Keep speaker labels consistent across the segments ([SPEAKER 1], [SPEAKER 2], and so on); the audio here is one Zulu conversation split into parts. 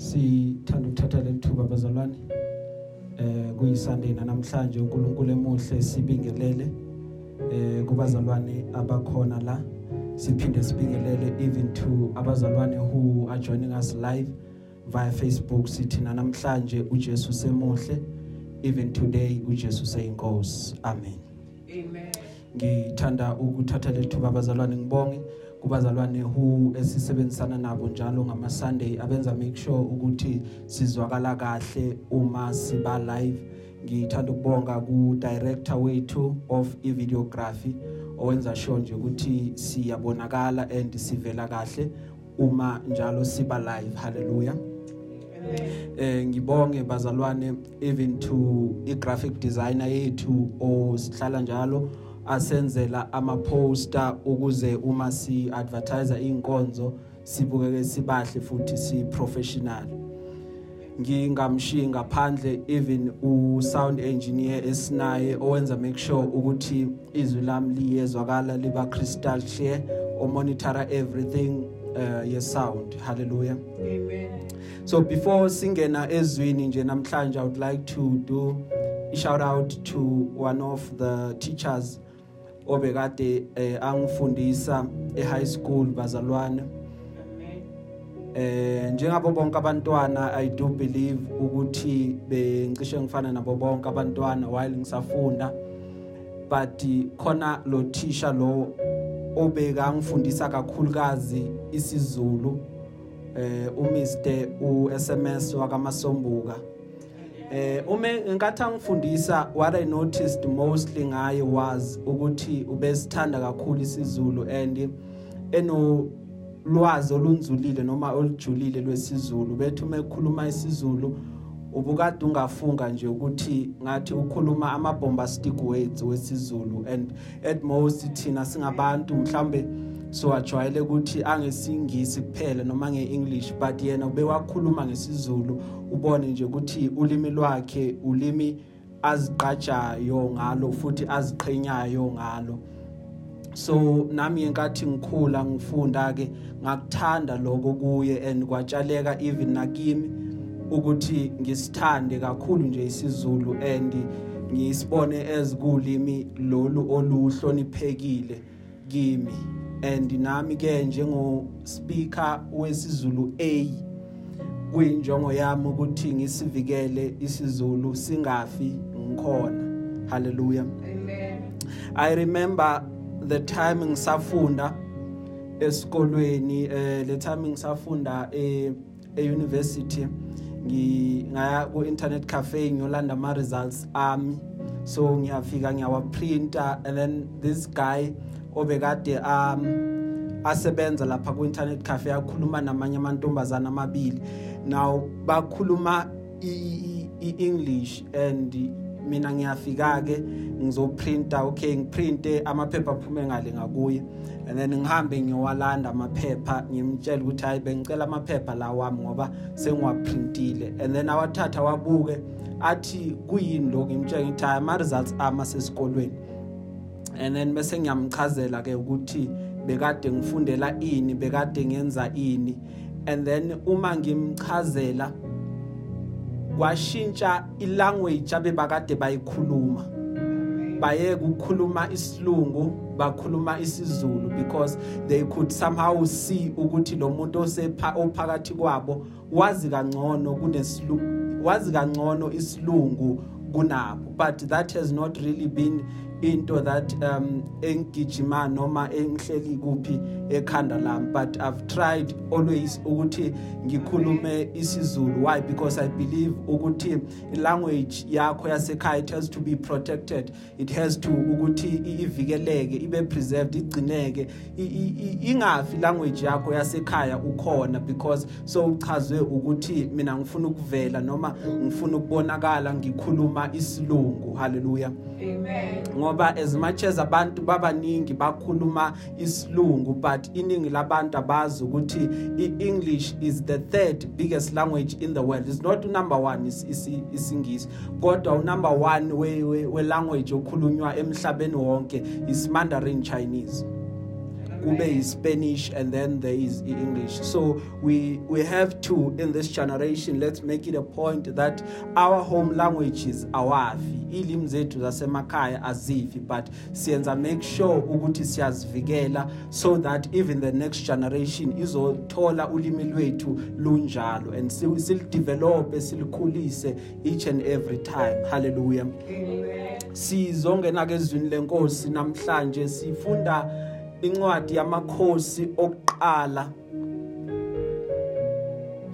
[SPEAKER 1] sithanda ukuthatha lethuba bazalwane. Eh kuyisunday namhlanje uNkulunkulu emuhle sibingelele. Eh kubazalwane abakhona la siphinde sibingelele even to abazalwane who are joining us live via Facebook. Sithi namhlanje uJesu semuhle even today uJesu seyinkosi. Amen.
[SPEAKER 2] Amen.
[SPEAKER 1] ngithanda ukuthatha lethuba abazalwane ngibonge. Kubazalwane who esisebenzisana nabo njalo ngama Sunday abenza make sure ukuthi sizwakala kahle uma siba live. Ngithanda ukubonga ku director wethu of videography owenza sure nje ukuthi siyabonakala and sivela kahle uma njalo siba live. Hallelujah.
[SPEAKER 2] Amen.
[SPEAKER 1] eh ngibonge bazalwane even to i graphic designer yethu osihlala njalo asenzela ama poster ukuze uma si advertise inkonzo sibukeke sibahle futhi si professional ngingamshiyi ngaphandle even u sound engineer esinaye owenza make sure ukuthi izwi lami liyezwakala liba crystal clear o monitor everything uh, ye sound hallelujah.
[SPEAKER 2] Amen.
[SPEAKER 1] So before singena ezwini nje namhlanje I would like to do a shout out to one of the teachers obekade eh, angifundisa e high school bazalwane. Eh njengabo bonke abantwana I do believe ukuthi bengisho ngifana nabo bonke abantwana while ngisafunda. But khona lo teacher lo obeka ngifundisa kakhulukazi isiZulu eh uMr uSMS wakaMasombuka eh ume nkathi angifundisa what i noticed mostly ngaye was ukuthi ubesithanda kakhulu isiZulu and eno lwazi olunzulile noma olujulile lwesiZulu. Bethu mekhuluma isiZulu ubukade ungafunga nje ukuthi ngathi ukhuluma ama bombastic words wesiZulu and at most thina singabantu mhlambe so ajwayele ukuthi angesingisi kuphela noma ngeEnglish but yena ubewakhuluma ngesizulu ubone nje ukuthi ulimi lwakhe ulimi aziqajayo ngalo futhi aziqhenyayo ngalo. So nami enkathi ngikhula ngifunda ke ngakuthanda lokho kuye and kwatshaleka even nakimi ukuthi ngisithande kakhulu nje isiZulu and ngisibone ezikulimi lolu oluhloniphekile kimi. And nami ke njengo speaker wesiZulu A kuyinjongo yami ukuthi ngisivikele isiZulu singafi ngikhona. Hallelujah.
[SPEAKER 2] Amen.
[SPEAKER 1] i remember the time ngisafunda esikolweni eh le time ngisafunda e e-university ngingaya ku internet cafe ngiyolanda ama results ami. So ngiyafika ngiyawa printer and then this guy obekade um asebenza lapha ku internet cafe yakhuluma namanye amantombazana amabili. Now bakhuluma i-English and mina ngiyafika ke ngizoprinta okay ngiprinte amaphepha aphume ngale ngakuye. And then ngihambe ngiyowalanda amaphepha ngimtshela ukuthi hayi bengicela amaphepha la wami ngoba sengiwaprintile. And then awathatha wabuke athi kuyini lo ngimtshela ngithi hayi ama results ama sesikolweni. And then bese ngiyamchazela ke ukuthi bekade ngifundela ini bekade ngenza ini. And then uma ngimchazela kwashintsha ilanguage abebakade bayikhuluma. Bayeke ukukhuluma isilungu bakhuluma isiZulu because they could somehow see ukuthi lo muntu osepha ophakathi kwabo wazi kangcono kunesilu wazi kangcono isilungu kunabo. But that has not really been into that um engigijima noma engihleli kuphi ekhanda lami. But i've tried always ukuthi ngikhulume isiZulu. Why? Because i believe ukuthi language yakho yasekhaya it has to be protected. It has to ukuthi ivikeleke ibe preserved igcineke. Ingafi language yakho yasekhaya ukhona because so uchazwe ukuthi mina ngifuna ukuvela noma ngifuna ukubonakala ngikhuluma isilungu. Hallelujah.
[SPEAKER 2] Amen.
[SPEAKER 1] Ngoba as much as abantu babaningi bakhuluma isilungu but iningi labantu abazi ukuthi iEnglish is the third biggest language in the world. It's not number 1 is isingisi kodwa unumber 1 we we language okhulunywa emhlabeni wonke is Mandarin Chinese. Kube is Spanish and then there is English. So we we have to in this generation let's make it a point that our home languages awafi. Ilimi zethu zasemakhaya azifi but siyenza make sure ukuthi siyazivikela so that even the next generation izothola ulimi lwethu lunjalo and sil develop silikhulise each and every time. Hallelujah. Sizongena kezwini lenkosi namhlanje sifunda incwadi yamakhosi okuqala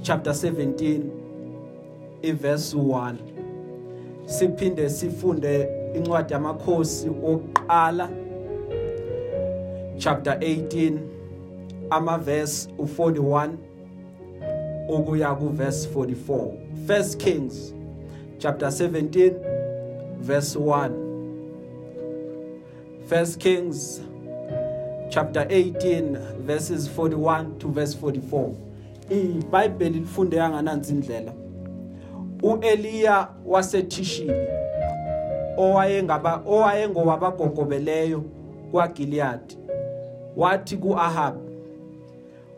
[SPEAKER 1] chapter 17 iverse 1 siphinde sifunde incwadi yamakhosi okuqala chapter 18 amaverse u41 ukuya kuverse 44 first kings chapter 17 verse 1 first kings chapter 18 verses 41 to verse 44 iBhayibheli lifunde yanganansi indlela. uEliya waseThishibi owayengaba owayengowabagogobeleyo kwaGileyadi wathi kuAhab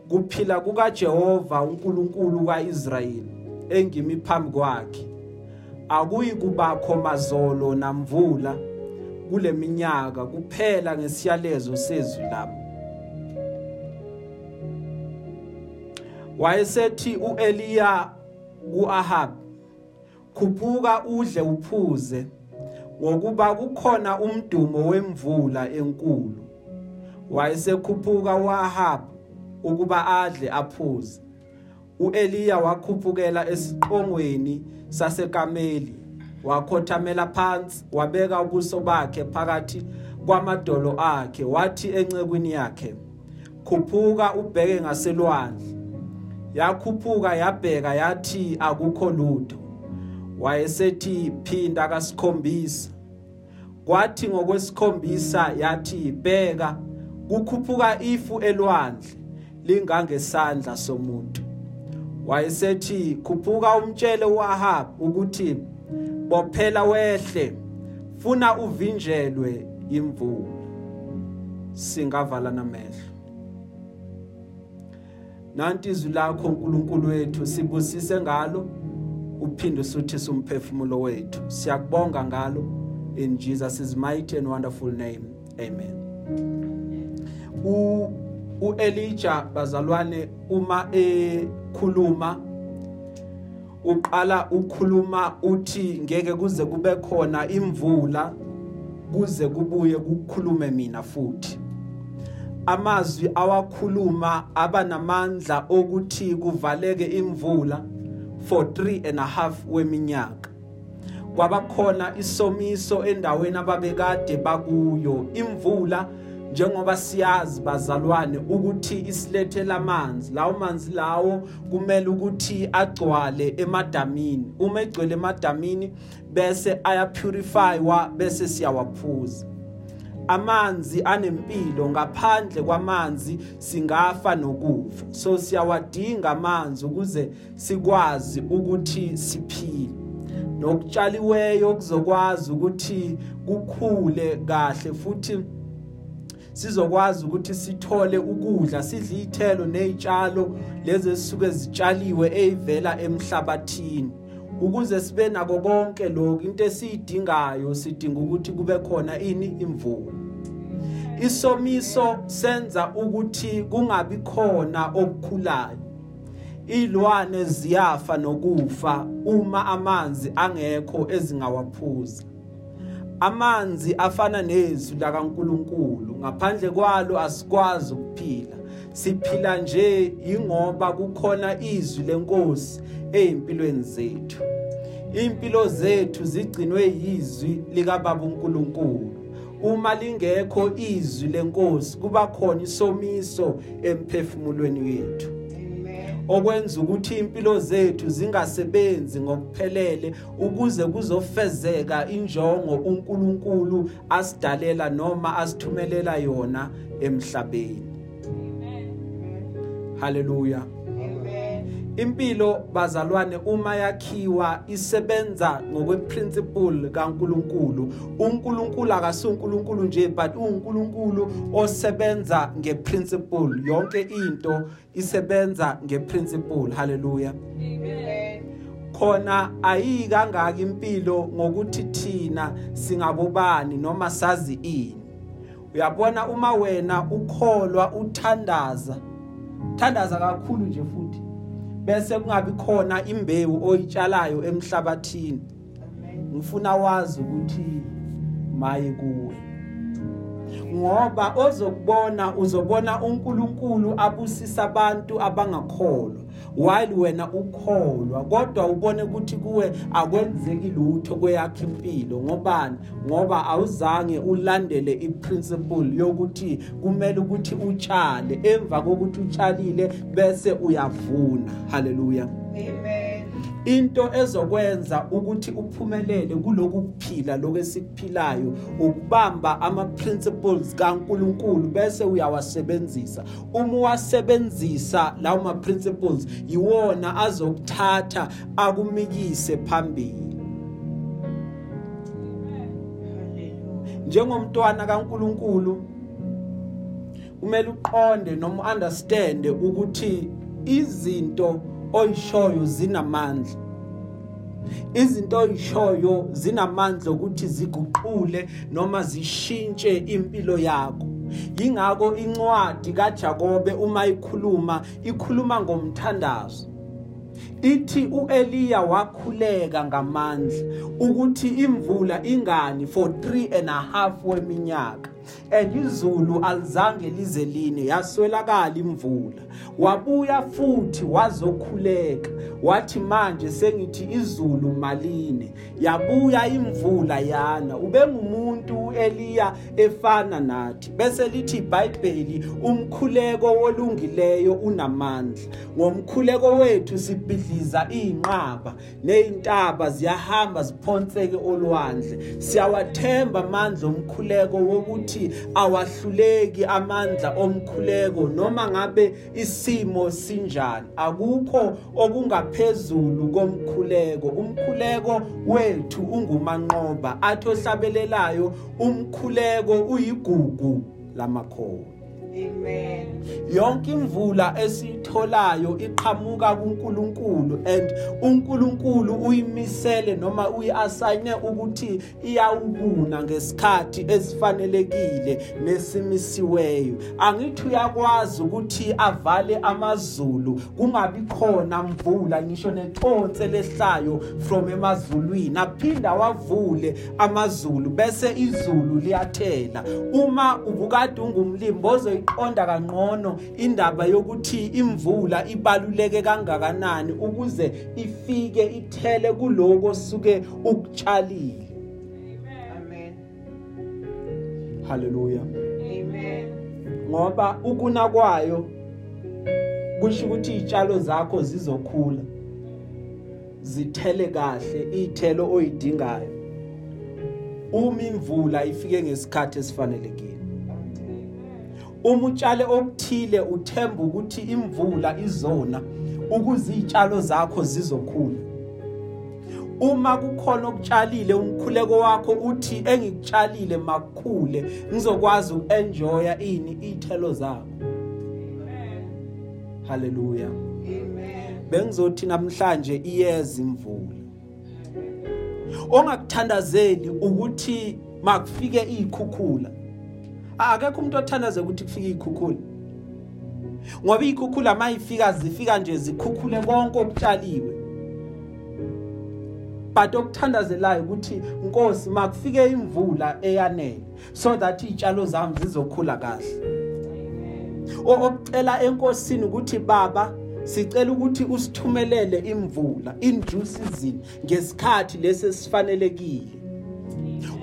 [SPEAKER 1] kuphila kukaJehova uNkulunkulu kaIsrayeli engimi phambi kwakhe. Akuyi kubakho mazolo namvula kuleminyaka kuphela ngesiyalezo sezwi lami. Wayesethi uEliya kuAhab khuphuka udle uphuze ngokuba kukhona umdumo wemvula enkulu. Wayesekhuphuka uAhab ukuba adle aphuze. uEliya wakhuphukela esiqongweni saseKameli. Wakhothamela phansi wabeka ubuso bakhe phakathi kwamadolo akhe wathi encekwini yakhe khuphuka ubheke ngaselwandle. Yakhuphuka yabheka yathi akukho lutho. Wayesethi phinda kasikhombisa. Kwathi ngokwesikhombisa yathi bheka kukhuphuka ifu elwandle lingangesandla somuntu. Wayesethi khuphuka umtshele uAhab ukuthi bophela wehle funa uvinjelwe imvula singavala namehlo. Nanti izwi lakho uNkulunkulu wethu sibusise ngalo uphinde usuthise umphefumulo wethu. Siyakubonga ngalo. In Jesus' mighty and wonderful name amen. U uElijah bazalwane uma ekhuluma uqala ukhuluma uthi ngeke kuze kube khona imvula kuze kubuye kukhulume mina futhi. Amazwi awakhuluma abanamandla okuthi kuvaleke imvula for 3 and a half weminyaka. Kwabakhona isomiso endaweni ababekade bakuyo imvula njengoba siyazi bazalwane ukuthi isilethela amanzi lawo manzi lawo kumele ukuthi agcwale emadamini. Uma egcwele emadamini bese ayapurifywa bese siyawaphuza. Amanzi anempilo ngaphandle kwamanzi singafa nokufa. So siyawadinga amanzi ukuze sikwazi ukuthi siphile. Nokutshaliweyo kuzokwazi ukuthi kukhule kahle futhi sizokwazi ukuthi sithole ukudla sidle ithelo nezitshalo lezi esisuke zitshaliwe ezivela emhlabathini. Ukuze sibe nako konke lokho into esiyidingayo sidinga ukuthi kube khona ini? Imvula. Isomiso senza ukuthi kungabi khona okukhulayo. Ilwane ziyafa nokufa uma amanzi angekho ezingawaphuza. Amanzi afana nezwi lakaNkuluNkulu ngaphandle kwalo asikwazi ukuphila. Siphila nje ingoba kukhona izwi lenkosi ezimpilweni zethu. Impilo zethu zigcinwe yizwi likaBaba uNkulunkulu. Uma lingekho izwi lenkosi kuba khona isomiso emphefumulweni wethu okwenza ukuthi impilo zethu zingasebenzi ngokuphelele ukuze kuzofezeka injongo uNkulunkulu asidalela noma asithumelela yona emhlabeni. Haleluya impilo bazalwane uma yakhiwa isebenza ngokweprinciple kaNkuluNkulu. uNkulunkulu akasuNkulunkulu nje but uNkulunkulu osebenza ngeprinciple. Yonke into isebenza ngeprinciple. Haleluya
[SPEAKER 2] Amen.
[SPEAKER 1] khona ayikangaka impilo ngokuthi thina singabobani noma sazi ini. Uyabona uma wena ukholwa uthandaza. Thandaza kakhulu nje futhi. Bese kungabi khona imbewu oyitshalayo emhlabathini
[SPEAKER 2] Amen.
[SPEAKER 1] ngifuna wazi ukuthi maye kuwe ngoba ozokubona uzobona uNkulunkulu abusisa abantu abangakholwa while wena ukholwa. Kodwa ubone ukuthi kuwe akwenzeki lutho kweyakhe impilo. Ngobani? Ngoba awuzange ulandele iprinciple yokuthi kumele ukuthi utshale. Emva kokuthi utshalile bese uyavuna. Haleluya
[SPEAKER 2] Amen.
[SPEAKER 1] Into ezokwenza ukuthi uphumelele kuloku kuphila lokwesikuphilayo ukubamba ama principles kaNkuluNkulu bese uyawasebenzisa uma wasebenzisa lawo ma principles yiwona azokuthatha akumikise phambili
[SPEAKER 2] Hallelujah.
[SPEAKER 1] njengomntwana kaNkuluNkulu kumele uqonde noma understand ukuthi izinto oyishoyo zinamandla. Izinto oyishoyo zinamandla ukuthi ziguqule noma zishintshe impilo yakho. Ingakho incwadi kaJakobe uma ikhuluma ikhuluma ngomthandazo. Ithi uEliya wakhuleka ngamandla ukuthi imvula ingani for 3 and a half weminyaka. And izulu alizange lize line yaswelakala imvula. Wabuya futhi wazokhuleka wathi manje sengithi izulu maline. Yabuya imvula yana ubengumuntu uEliya efana nathi. Bese lithi iBhayibheli umkhuleko wolungileyo unamandla. Ngomkhuleko wethu sibhidliza inqaba nezintaba ziyahamba ziphonseke olwandle. Siyawathemba amandla omkhuleko wokuthi awahluleki amandla omkhuleko noma ngabe isimo sinjani. Akukho okungaphezulu komkhuleko. Umkhuleko wethu ungumanqoba athi ohlabelelayo umkhuleko uyigugu lamakhono. Yonke imvula esiyitholayo iqhamuka kuNkulunkulu and uNkulunkulu uyimisele noma uyiassign ukuthi iyawukuna ngesikhathi esifanelekile nesimisiweyo. Angithi uyakwazi ukuthi avale amazulu kungabi khona mvula ngisho neconse lehlayo from emazulwini. Aphinda wavule amazulu bese izulu liyathela. Uma ubukade ungumlimi bozoyiqonda kangqono indaba yokuthi imvula ibaluleke kangakanani ukuze ifike ithele kuloko osuke ukutshalile
[SPEAKER 2] Amen.
[SPEAKER 1] haleluya
[SPEAKER 2] Amen.
[SPEAKER 1] ngoba ukuna kwayo kusho ukuthi izitshalo zakho zizokhula zithele kahle izithelo oyidingayo uma imvula ifike ngesikhathi esifanelekile uma utshale okuthile uthemba ukuthi imvula izona ukuze izitshalo zakho zizokhula. Uma kukhona okutshalile umkhuleko wakho uthi engikutshalile makukhule ngizokwazi ukuenjoya ini izithelo zakho haleluya.
[SPEAKER 2] Amen.
[SPEAKER 1] bengizothi namhlanje iyeza imvula. Ongakuthandazeli ukuthi makufike izikhukhula akekho umuntu othandaze ukuthi kufike izikhukhula ngoba izikhukhula mayifika zifika nje zikhukhule konke okutshaliwe. But okuthandazelayo ukuthi Nkosi makufike imvula eyanele so that izitshalo zami zizokhula kahle. Okucela enkosini ukuthi baba sicela ukuthi usithumelele imvula in due season ngesikhathi lesi sifanelekile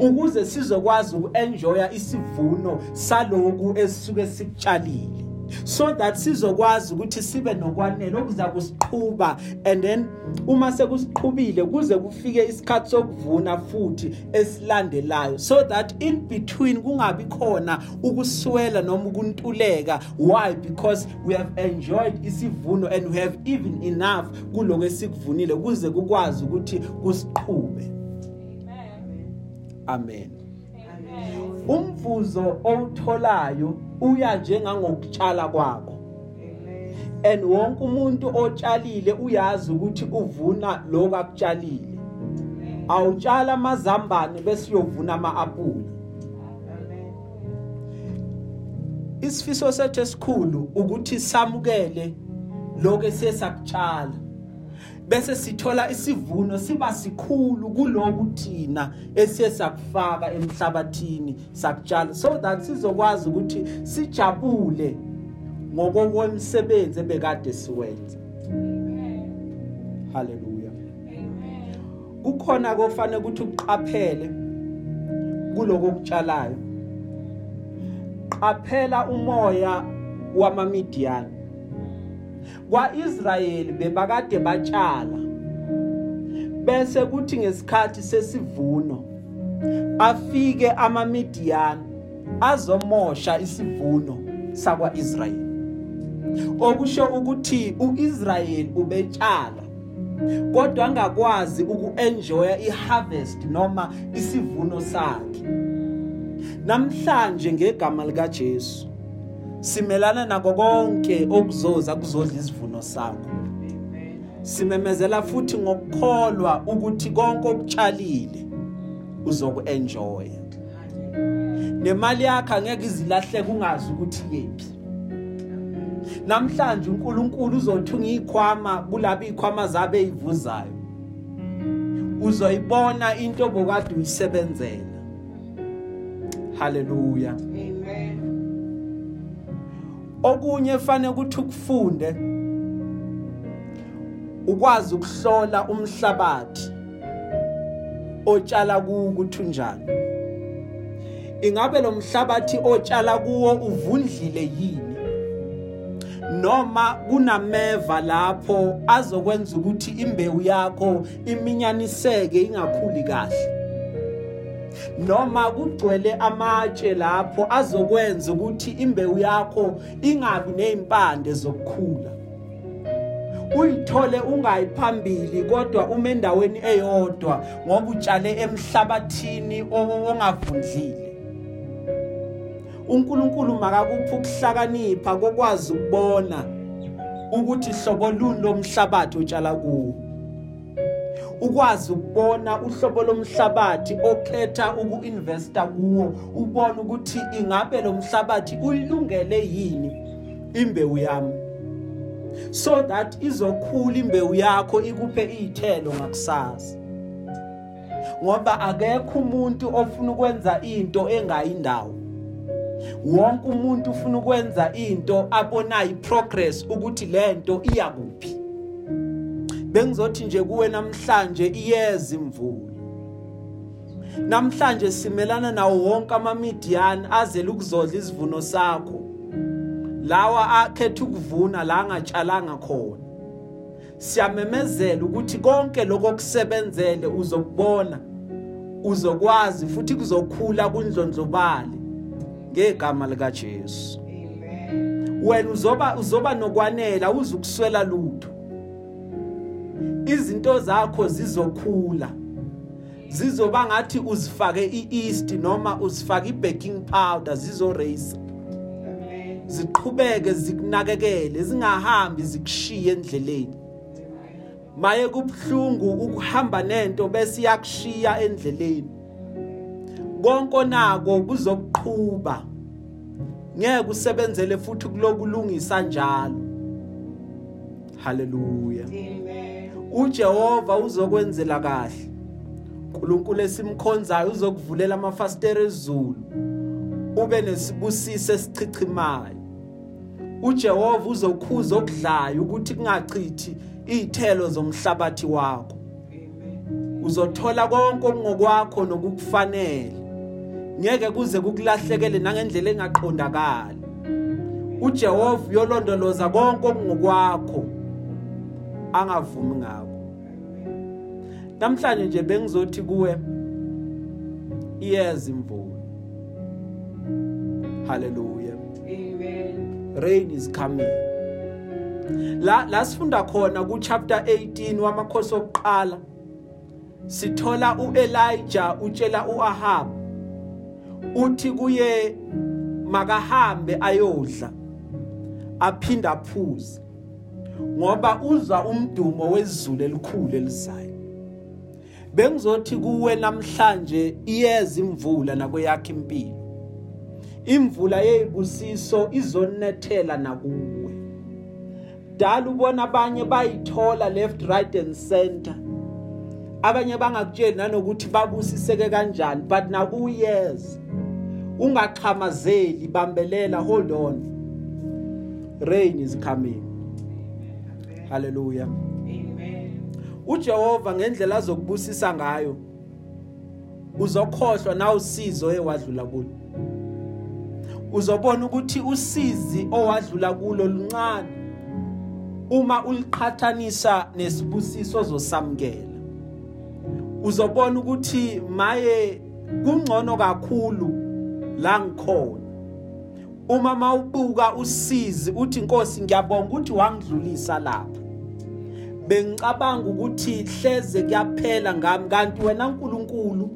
[SPEAKER 1] ukuze sizokwazi ukuenjoya isivuno saloku esisuke sikutshalile. So that sizokwazi ukuthi sibe nokwanele okuza kusiqhuba and then uma sekusiqhubile kuze kufike isikhathi sokuvuna futhi esilandelayo. So that in between kungabi khona ukuswela noma ukuntuleka. Why? Because we have enjoyed isivuno and we have even enough kuloko esikuvunile kuze kukwazi ukuthi kusiqhube. Amen. Umvuzo owutholayo uya njengangokutshala kwakho. And wonke umuntu otshalile uyazi ukuthi uvuna lokho akutshalile. Awutshala amazambane bese uyovuna ama-apula. Isifiso sethu esikhulu ukuthi samukele lokho esiyesakutshala bese sithola isivuno siba sikhulu kuloku thina esiyesakufaka emhlabathini sakutshala. So that sizokwazi ukuthi sijabule ngokokwemsebenzi ebekade siwenza. Haleluya kukhona kofanele ukuthi uqaphele kuloko okutshalayo. Qaphela umoya wamamidiyani kwaIsrayeli bebakade batshala bese kuthi ngesikhathi sesivuno afike amaMidian azomosha isivuno sakwaIsrayeli. Okusho ukuthi uIsrayeli ubetshala kodwa angakwazi ukuenjoya iharvest noma isivuno sakhe. Namhlanje ngegama lika Jesu simelana nako konke okuzoza kuzodla isivuno sakho. Simemezela futhi ngokukholwa ukuthi konke okutshalile uzokuenjoy nemali yakho angeke izilahleke ungazi ukuthi yephi namhlanje uNkulunkulu uzothunga ikhwama kulabo ikhwama zabe ezivuzayo uzoyibona into bokade uyisebenzela. Haleluya
[SPEAKER 2] Amen.
[SPEAKER 1] Okunye efanele ukuthi ukufunde ukwazi ukuhlola umhlabathi otshala kuwo ukuthi unjani. Ingabe lo mhlabathi otshala kuwo uvundlile yini? Noma kunameva lapho azokwenza ukuthi imbewu yakho iminyaniseke ingakhuli kahle. Noma kugcwele amatshe lapho azokwenza ukuthi imbewu yakho ingabi nezimpande zokukhula. Uyithole ungayiphambili kodwa uma endaweni eyodwa ngoba utshale emhlabathini ongavundlile. uNkulunkulu makakuphi ukuhlakanipha kokwazi ukubona ukuthi hlobo luni lomhlabathi otshala kuwo. Ukwazi ukubona uhlobo lomhlabathi okhetha ukuinvesta kuwo ubone ukuthi ingabe lo mhlabathi uyilungele yini imbewu yami. So that izokhula imbewu yakho ikuphe izithelo ngakusasa. Ngoba akekho umuntu ofuna ukwenza into engayindawo wonke umuntu ufuna ukwenza into abonayo iprogress ukuthi lento iya kuphi. Bengizothi nje kuwe namhlanje iyeza imvula. Namhlanje simelana nawo wonke amamidiyani azela ukuzodla isivuno sakho. Lawa akhetha ukuvuna la angatshalanga khona. Siyamemezela ukuthi konke lokho kusebenzele uzokubona uzokwazi futhi kuzokhula kundlondlobali ngegama lika Jesu
[SPEAKER 2] Amen.
[SPEAKER 1] wena uzoba uzoba nokwanela uzukuswela lutho. Izinto zakho zizokhula. Zizoba ngathi uzifake iyeast noma uzifake ibaking powder zizorace
[SPEAKER 2] Amen.
[SPEAKER 1] ziqhubeke zikunakekele zingahambi zikushiye endleleni. Maye kubhlungu ukuhamba nento bese iyakushiya endleleni. Konke nako kuzokuqhubha ngeke usebenzele futhi kulokulungisa njalo. Haleluya
[SPEAKER 2] Amen.
[SPEAKER 1] uJehova uzokwenzela kahle. uNkulunkulu esimkhonzayo uzokuvulela amafastera ezulu. Ube nesibusiso esichichimayo. uJehova uzokhuza okudlayo ukuthi kungachithi izithelo zomhlabathi wakho.
[SPEAKER 2] Amen.
[SPEAKER 1] uzothola konke okungokwakho nokukufanele. Ngeke kuze kukulahlekele nangendlela engaqondakali. uJehova uyolondoloza konke okungokwakho. Angavumi ngakho namhlanje nje bengizothi kuwe iyeza imvula. Haleluya
[SPEAKER 2] Amen.
[SPEAKER 1] rain is coming. La la sifunda khona ku chapter 18 wamakhosi okuqala. Sithola uElijah utshela uAhab uthi kuye makahambe ayodla aphinda aphuze. Ngoba uza umdumo wezulu elikhulu elizayo. Bengizothi kuwe namhlanje iyeza imvula nako yakhe impilo. Imvula yezibusiso izonethela nakuwe. Dala ubona abanye bayithola left right and center. Abanye bangakutsheli nanokuthi babusiseke kanjani but nakuyeza. Ungaxhamazeli bambelela hold on. Rain is coming. Hallelujah.
[SPEAKER 2] Amen.
[SPEAKER 1] uJehova ngendlela azokubusisa ngayo uzokhohlwa na usizo ewadlula kulo? Uzobona ukuthi usizi owadlula kulo luncane uma uliqhathanisa nesibusiso ozosamkela uzobona ukuthi maye kungcono kakhulu la ngikhona. Uma mawubuka usizi uthi inkosi ngiyabonga ukuthi wangidlulisa lapha. Bengicabanga ukuthi hleze kuyaphela ngami kanti wena uNkulunkulu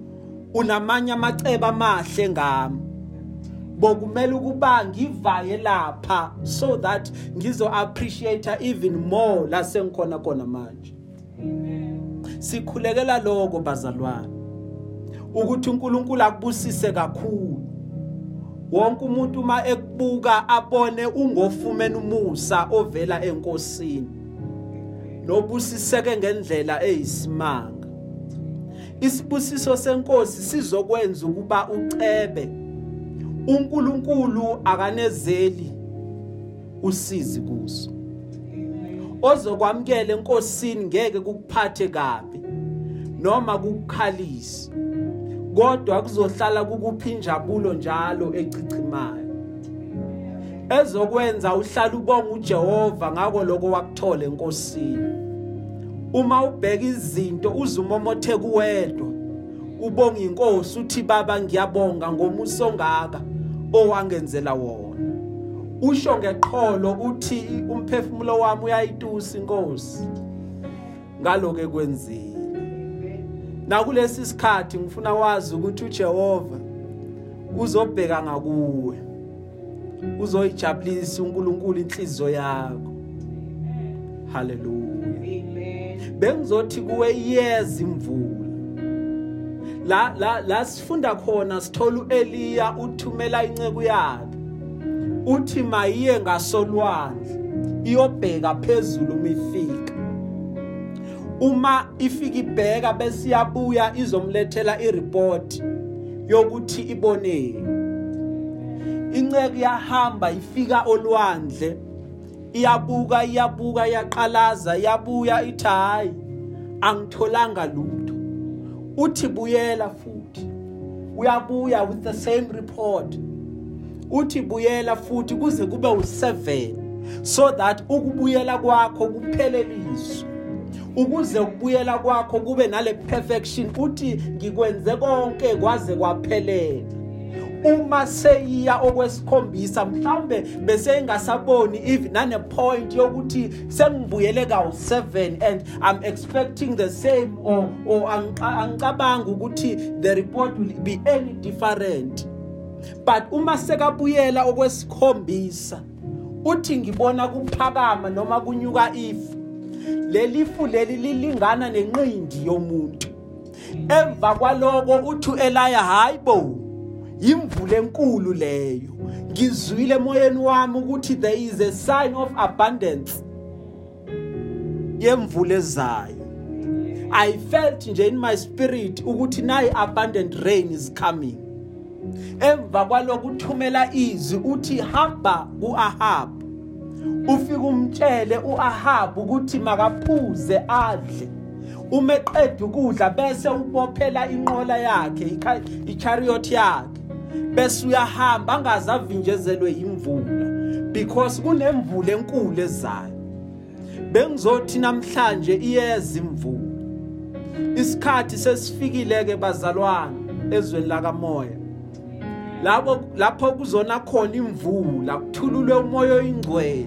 [SPEAKER 1] unamanye amacebo amahle ngami. Bokumele ukuba ngivaye lapha so that ngizo appreciate even more la sengikhona khona manje. Sikhulekela lokho bazalwane ukuthi uNkulunkulu akubusise kakhulu. Wonke umuntu uma ekubuka abone ungofumene umusa ovela enkosini. Nobusiseke ngendlela eyisimanga. Isibusiso senkosi sizokwenza ukuba ucebe uNkulunkulu akanezeli usizi kuso. Ozokwamkela enkosini ngeke kukuphathe kabi noma kukukhalise. Kodwa kuzohlala kukuphinjabulo njalo ecichimayo ezokwenza uhlala ubonga uJehova ngako lokho wakuthola enkosini. Uma ubheka izinto uzumomothe kuwedwa. Ubonga inkosi uthi baba ngiyabonga ngomuso ongaka owangenzela wona. Usho ngeqholo uthi umphefumulo wami uyayitusa inkosi. Ngaloke kwenzile nakulesi sikhathi ngifuna wazi ukuthi uJehova uzobheka ngakuwe. Uzoyijabulisa uNkulunkulu inhliziyo yakho. Haleluya
[SPEAKER 2] Amen.
[SPEAKER 1] bengizothi kuwe iyeza imvula. La la la sifunda khona sithola uEliya uthumela inceku yakhe. Uthi mayiye ngasolwandle iyobheka phezulu umifika. Uma ifika ibheka bese iyabuya izomlethela ireport yokuthi iboneni inceke yahamba ifika olwandle iyabuka iyabuka iyaqalaza iyabuya ithi hayi angitholanga lutho. Uthi buyela futhi. Uyabuya with the same report. Uthi buyela futhi kuze kube u7 so that ukubuyela kwakho kupheleliswe ukuze ukubuyela kwakho kube nale perfection uthi ngikwenze konke kwaze kwaphelela. Uma seyiya okwesikhombisa mhlambe bese ingasaboni even nane point yokuthi sengibuyele kawu7 and i'm expecting the same or or angica- angicabanga ukuthi the report will be any different. But uma sekabuyela okwesikhombisa uthi ngibona kuphakama noma kunyuka ifu lelifu leli lilingana nenqindi yomuntu. Emva kwaloko uthi uEliya hayibo imvula enkulu leyo. Ngizwile emoyeni wami ukuthi there is a sign of abundance yemvula ezayo. I felt nje in my spirit ukuthi nayi abundant rain is coming. Emva kwalokho uthumela izwi uthi hamba kuAhab. Ufike umtshele uAhab ukuthi makaphuze adle. Uma eqeda ukudla bese ubophela inqola yakhe ichariot yakhe. Bese uyahamba angazavinjezelwe imvula because kunemvula enkulu ezayo. Bengizothi namhlanje iyeza imvula. Isikhathi sesifikile ke bazalwane ezweni lakamoya. Lapho lapho kuzona khona imvula kuthululwe umoya oyingcwele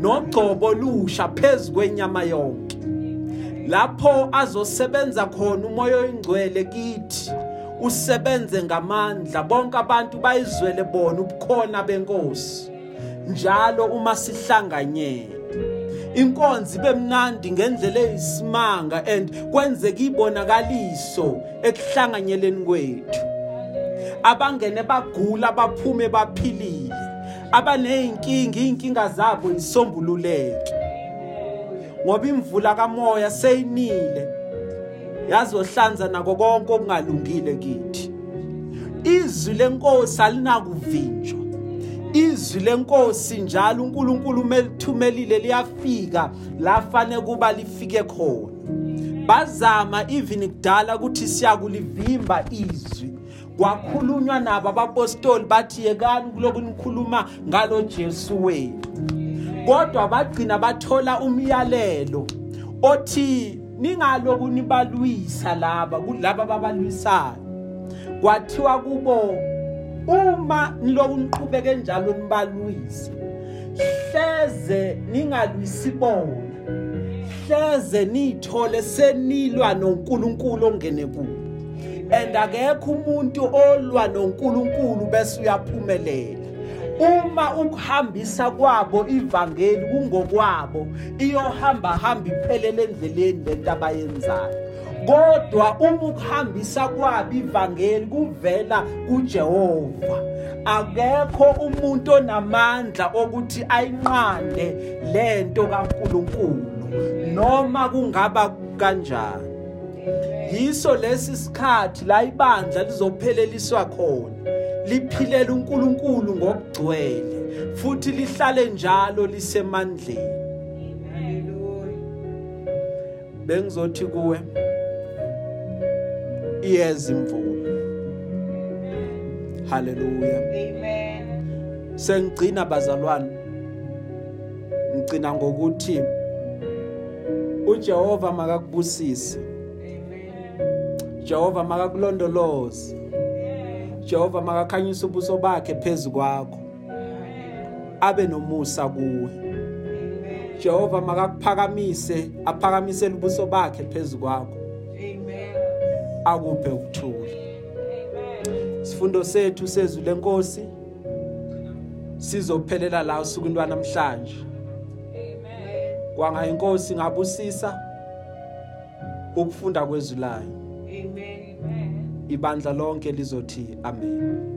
[SPEAKER 1] nogcobo lusha phezulu kwenyama yonke. Lapho azosebenza khona umoya oyingcwele kithi usebenze ngamandla bonke abantu bayizwele bona ubukhona benkosi. Njalo uma sihlanganyele inkonzi bemnandi ngendlela eyisimanga and kwenzeka ibonakaliso ekuhlanganyeleni kwethu. Abangene bagula baphume baphilile. Abaneyinkinga inkinga zabo isombululeke ngoba imvula kamoya seyinile. Yazohlanza nako konke okungalungile kithi. Izwi lenkosi alinakuvinjwa. Izwi lenkosi njalo uNkulunkulu umelithumelile liyafika la fanele kuba lifike khona. Bazama even kudala ukuthi siyakulivimba izwi. Kwakhulunywa nabo abapostoli bathi yekani kuloku nikhuluma ngalo Jesu wenu. Kodwa bagcina bathola umyalelo othi ningaloku nibalwisa laba kulaba babalwisayo kwathiwa kubo uma niloku niqhubeke njalo nibalwisa hleze ningalwisi bona hleze nithole senilwa noNkulunkulu ongene kubo and akekho umuntu olwa noNkulunkulu bese uyaphumelela. Uma ukuhambisa kwabo ivangeli kungokwabo iyohamba hamba iphelele endleleni lento abayenzayo. Kodwa uma ukuhambisa kwabo ivangeli kuvela kuJehova. Akekho umuntu onamandla okuthi ayinqande lento kaNkuluNkulu. Noma kungaba kanjani? Yiso lesi sikhathi la ibandla lizopheleliswa khona liphilela uNkulunkulu ngokugcwele futhi lihlale njalo lisemandleni bengizothi kuwe iyeza imvula haleluya
[SPEAKER 2] Amen.
[SPEAKER 1] sengigcina bazalwane ngicina ngokuthi uJehova makakubusise. Jehova makakulondoloze. Jehova makakhanyisa ubuso bakhe phezukwakho abe nomusa kuwe. Jehova makakuphakamise aphakamisele ubuso bakhe phezukwakho
[SPEAKER 2] Amen.
[SPEAKER 1] akuphe ukuthula. Sifundo sethu sezwi lenkosi sizophelela la usuku lwanamhlanje
[SPEAKER 2] Amen.
[SPEAKER 1] kwanga inkosi ngabusisa ukufunda kwezwi layo.
[SPEAKER 2] Amen.
[SPEAKER 1] ibandla lonke lizothi amen